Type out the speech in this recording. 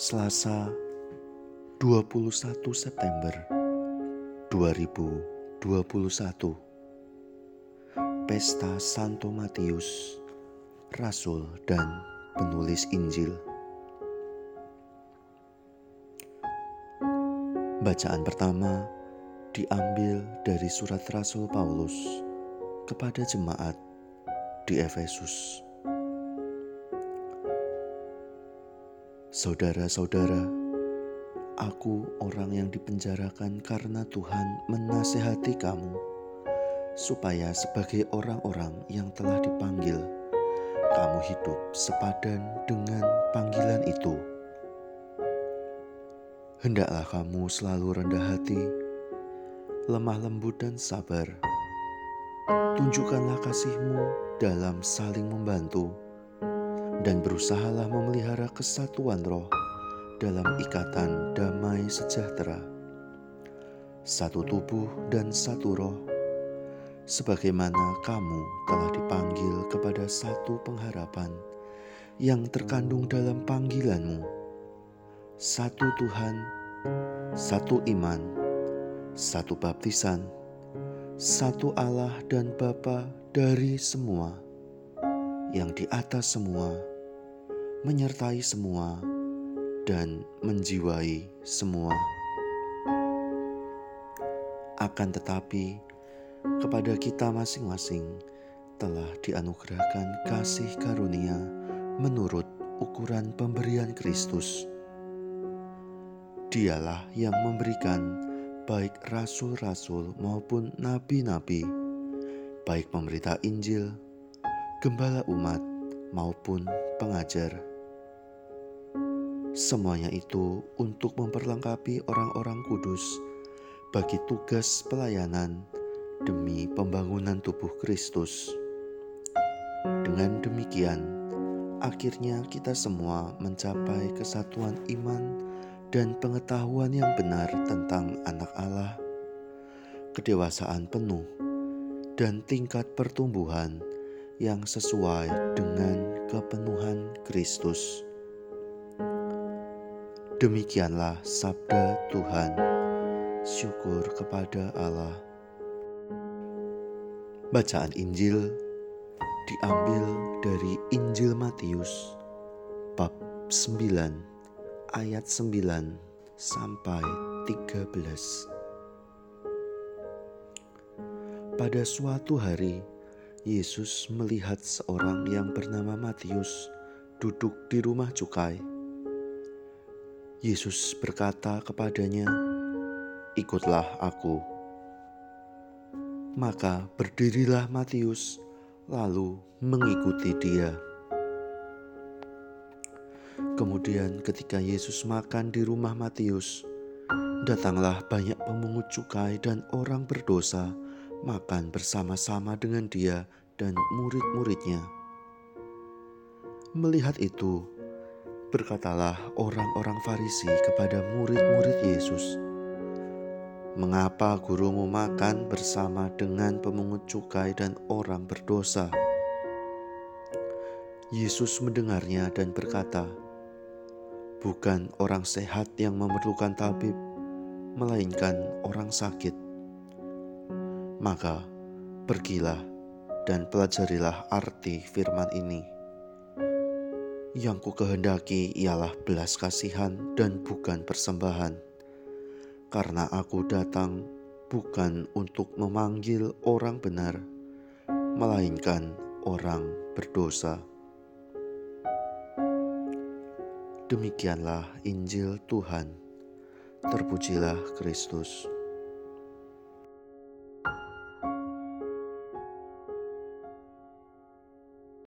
Selasa 21 September 2021 Pesta Santo Matius Rasul dan penulis Injil Bacaan pertama diambil dari surat Rasul Paulus kepada jemaat di Efesus. Saudara-saudara, aku orang yang dipenjarakan karena Tuhan menasehati kamu, supaya sebagai orang-orang yang telah dipanggil, kamu hidup sepadan dengan panggilan itu. Hendaklah kamu selalu rendah hati, lemah lembut dan sabar. Tunjukkanlah kasihmu dalam saling membantu dan berusahalah memelihara kesatuan roh dalam ikatan damai sejahtera. Satu tubuh dan satu roh, sebagaimana kamu telah dipanggil kepada satu pengharapan yang terkandung dalam panggilanmu. Satu Tuhan, satu iman, satu baptisan, satu Allah dan Bapa dari semua, yang di atas semua menyertai semua, dan menjiwai semua. Akan tetapi, kepada kita masing-masing telah dianugerahkan kasih karunia menurut ukuran pemberian Kristus. Dialah yang memberikan baik rasul-rasul maupun nabi-nabi, baik pemberita Injil, gembala umat, maupun pengajar Semuanya itu untuk memperlengkapi orang-orang kudus bagi tugas pelayanan demi pembangunan tubuh Kristus. Dengan demikian, akhirnya kita semua mencapai kesatuan iman dan pengetahuan yang benar tentang Anak Allah, kedewasaan penuh, dan tingkat pertumbuhan yang sesuai dengan kepenuhan Kristus. Demikianlah sabda Tuhan. Syukur kepada Allah. Bacaan Injil diambil dari Injil Matius bab 9 ayat 9 sampai 13. Pada suatu hari Yesus melihat seorang yang bernama Matius duduk di rumah cukai Yesus berkata kepadanya, "Ikutlah aku." Maka berdirilah Matius, lalu mengikuti dia. Kemudian, ketika Yesus makan di rumah Matius, datanglah banyak pemungut cukai dan orang berdosa makan bersama-sama dengan dia dan murid-muridnya. Melihat itu, Berkatalah orang-orang Farisi kepada murid-murid Yesus, "Mengapa gurumu makan bersama dengan pemungut cukai dan orang berdosa?" Yesus mendengarnya dan berkata, "Bukan orang sehat yang memerlukan tabib, melainkan orang sakit. Maka pergilah dan pelajarilah arti firman ini." Yang ku kehendaki ialah belas kasihan dan bukan persembahan. Karena aku datang bukan untuk memanggil orang benar, melainkan orang berdosa. Demikianlah Injil Tuhan. Terpujilah Kristus.